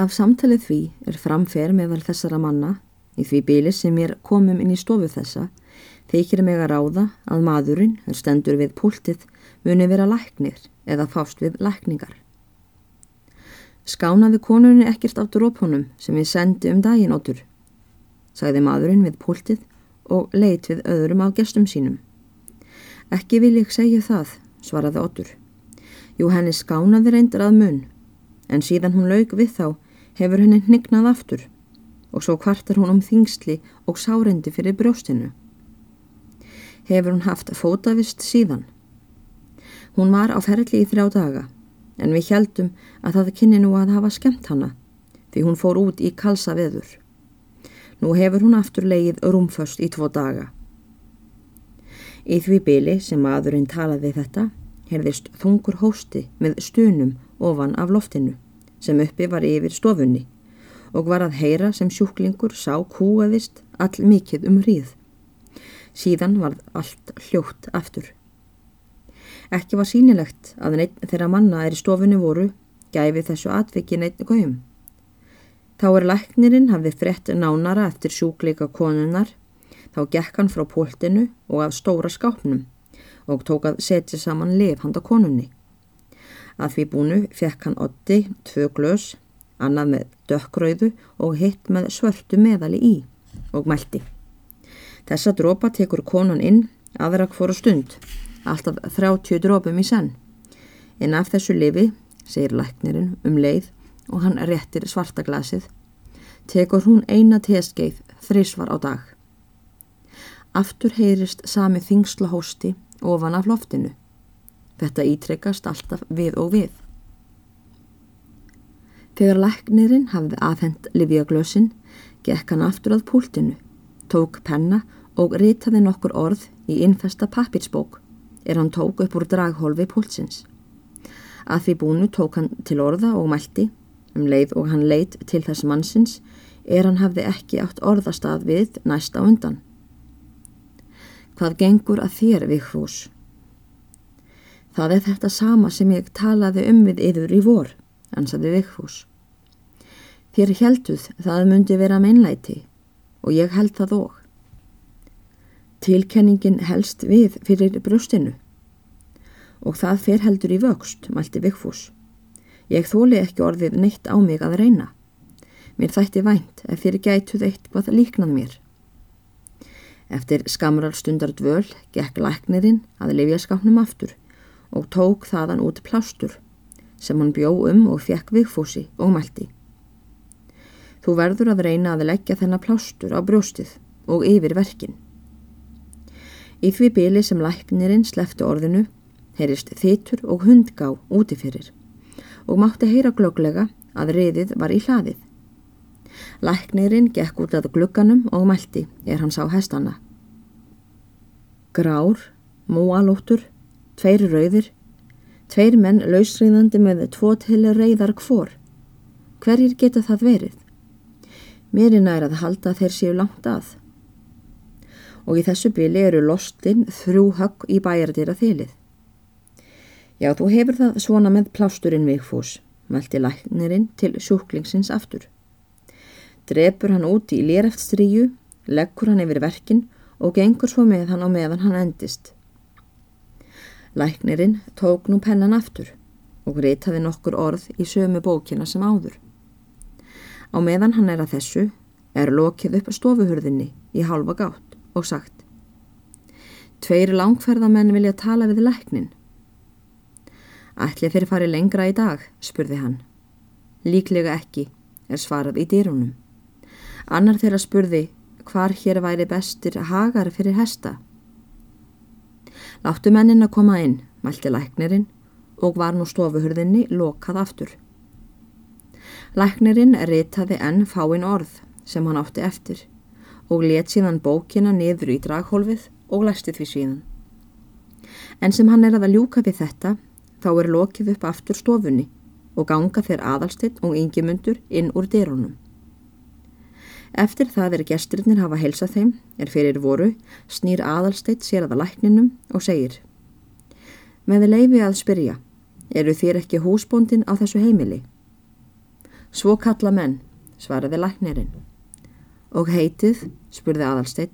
Af samtalið því er framfer meðal þessara manna í því bíli sem er komum inn í stofu þessa þykir mig að ráða að maðurinn er stendur við púltið muni vera læknir eða fást við lækningar. Skánaði konunni ekkert á drópunum sem við sendi um daginn ótur, sagði maðurinn við púltið og leit við öðrum á gestum sínum. Ekki vil ég segja það, svaraði ótur. Jú henni skánaði reyndir að mun, en síðan hún laug við þá hefur henni hnignað aftur og svo kvartar hún um þingsli og sárendi fyrir brjóstinu. Hefur hún haft fótavist síðan. Hún var á ferli í þrjá daga en við heldum að það kynni nú að hafa skemmt hana því hún fór út í kalsa veður. Nú hefur hún aftur leið rúmföst í tvo daga. Í því byli sem aðurinn talaði þetta herðist þungur hósti með stunum ofan af loftinu sem uppi var yfir stofunni og var að heyra sem sjúklingur sá kúaðist all mikið um hríð. Síðan var allt hljótt aftur. Ekki var sínilegt að neitt þeirra manna er í stofunni voru gæfi þessu atviki neitt góðum. Þá er læknirinn hafði frett nánara eftir sjúkleika konunnar, þá gekk hann frá póltinu og að stóra skápnum og tók að setja saman lif handa konunni. Að því búinu fekk hann otti tvö glös, annað með dökkrauðu og hitt með svörtu meðali í og mælti. Þessa drópa tekur konan inn aðra hvoru stund, alltaf 30 drópum í senn. En af þessu lifi, segir læknirinn um leið og hann réttir svartaglasið, tekur hún eina teskeið þrísvar á dag. Aftur heyrist sami þingsla hósti ofan af loftinu. Þetta ítrekkast alltaf við og við. Þegar læknirinn hafði afhengt Livíaglösin, gekk hann aftur að púltinu, tók penna og ritaði nokkur orð í innfesta pappirsbók er hann tók upp úr draghólfi púltsins. Að því búinu tók hann til orða og mælti, um leið og hann leit til þess mannsins, er hann hafði ekki átt orðastað við næst á undan. Hvað gengur að þér, Vigfús? Það er þetta sama sem ég talaði um við yður í vor, ansaði Vigfús. Þér helduð það myndi vera meinlæti og ég held það óg. Tilkenningin helst við fyrir brjóstinu og það fer heldur í vöxt, mælti Vigfús. Ég þóli ekki orðið neitt á mig að reyna. Mér þætti vænt ef þér gætuð eitt hvað líknað mér. Eftir skamral stundar dvöl gekk læknirinn að lifjaskapnum aftur og tók þaðan út plástur sem hann bjó um og fekk vigfúsi og mælti. Þú verður að reyna að leggja þennan plástur á brjóstið og yfir verkin. Í því byli sem læknirinn slefti orðinu heyrist þitur og hundgá útifyrir og mátti heyra glöglega að reyðið var í hlaðið. Læknirinn gekk út að glugganum og mælti er hann sá hestana. Grár, múalóttur, tveir rauðir, tveir menn lausriðandi með tvo til reyðar hvor. Hverjir geta það verið? Mér er nær að halda þeir séu langt að. Og í þessu byli eru lostinn þrjú högg í bæjardýra þilið. Já, þú hefur það svona með plásturinn vikfús, mælti læknirinn til sjúklingsins aftur drepur hann út í lérefstríu, leggur hann yfir verkin og gengur svo með hann á meðan hann endist. Læknirinn tók nú pennan aftur og reytaði nokkur orð í sömu bókina sem áður. Á meðan hann er að þessu er lokið upp stofuhurðinni í halva gátt og sagt Tveir langferðamenn vilja tala við læknin. Ætli þeir fari lengra í dag, spurði hann. Líklega ekki, er svarað í dýrunum. Annar þeirra spurði hvar hér væri bestir hagar fyrir hesta. Láttu mennin að koma inn, mælti læknirinn og var nú stofuhurðinni lokað aftur. Læknirinn reytaði enn fáinn orð sem hann átti eftir og let síðan bókina niður í draghólfið og læsti því síðan. En sem hann er að ljúka við þetta, þá er lokið upp aftur stofunni og ganga þeir aðalstitt og yngimundur inn úr dyrunum. Eftir það er gesturinnir hafa heilsað þeim, er fyrir voru, snýr aðalsteitt sér aða lækninum og segir Með leifi að spyrja, eru þér ekki húsbóndin á þessu heimili? Svo kalla menn, svaraði læknirinn. Og heitið, spurði aðalsteinn.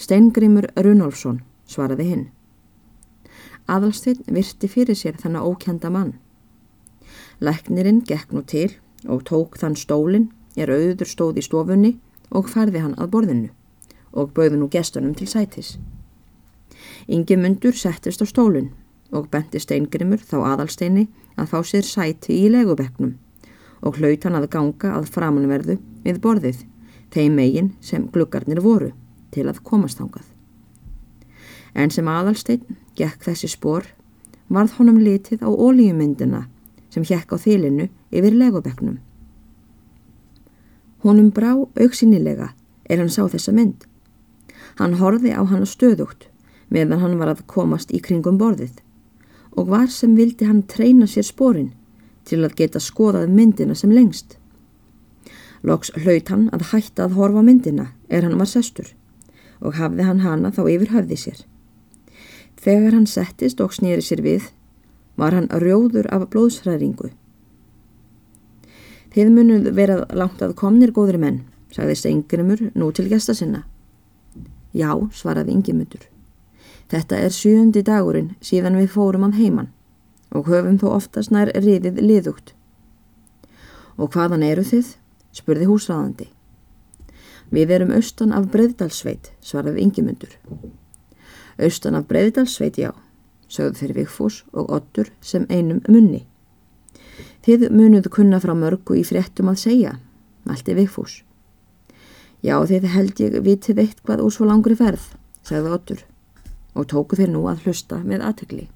Steingrimur Runolfsson, svaraði hinn. Aðalsteinn virti fyrir sér þannig ókjanda mann. Læknirinn gekk nú til og tók þann stólinn er auður stóð í stofunni og færði hann að borðinu og bauði nú gestunum til sætis. Ingi mundur settist á stólinn og benti steingrimur þá aðalsteini að fá sér sæti í legubeknum og hlaut hann að ganga að framanverðu við borðið þeim megin sem gluggarnir voru til að komast ángað. En sem aðalstein gekk þessi spór varð honum litið á ólíumyndina sem hjekk á þilinu yfir legubeknum. Honum brá auksinilega er hann sá þessa mynd. Hann horfi á hann stöðugt meðan hann var að komast í kringum borðið og var sem vildi hann treyna sér spórin til að geta skoðað myndina sem lengst. Loks hlaut hann að hætta að horfa myndina er hann var sestur og hafði hann hana þá yfir höfði sér. Þegar hann settist og snýri sér við var hann rjóður af blóðsræringu. Þið munuð verað langt að komnir góðri menn, sagði Stengrimur nú til gesta sinna. Já, svaraði Ingemundur. Þetta er sjöndi dagurinn síðan við fórum að heiman og höfum þó oftast nær riðið liðugt. Og hvaðan eru þið? spurði húsraðandi. Við erum austan af Breðdalsveit, svaraði Ingemundur. Austan af Breðdalsveit, já, sögðu þeir Vigfús og Ottur sem einum munni. Þið munuð kunna frá mörgu í fréttum að segja, er Vigfús. Já, þið held ég vitið eitthvað úr svo langri ferð, sagði Ottur og tóku þeir nú að hlusta með aðtökli.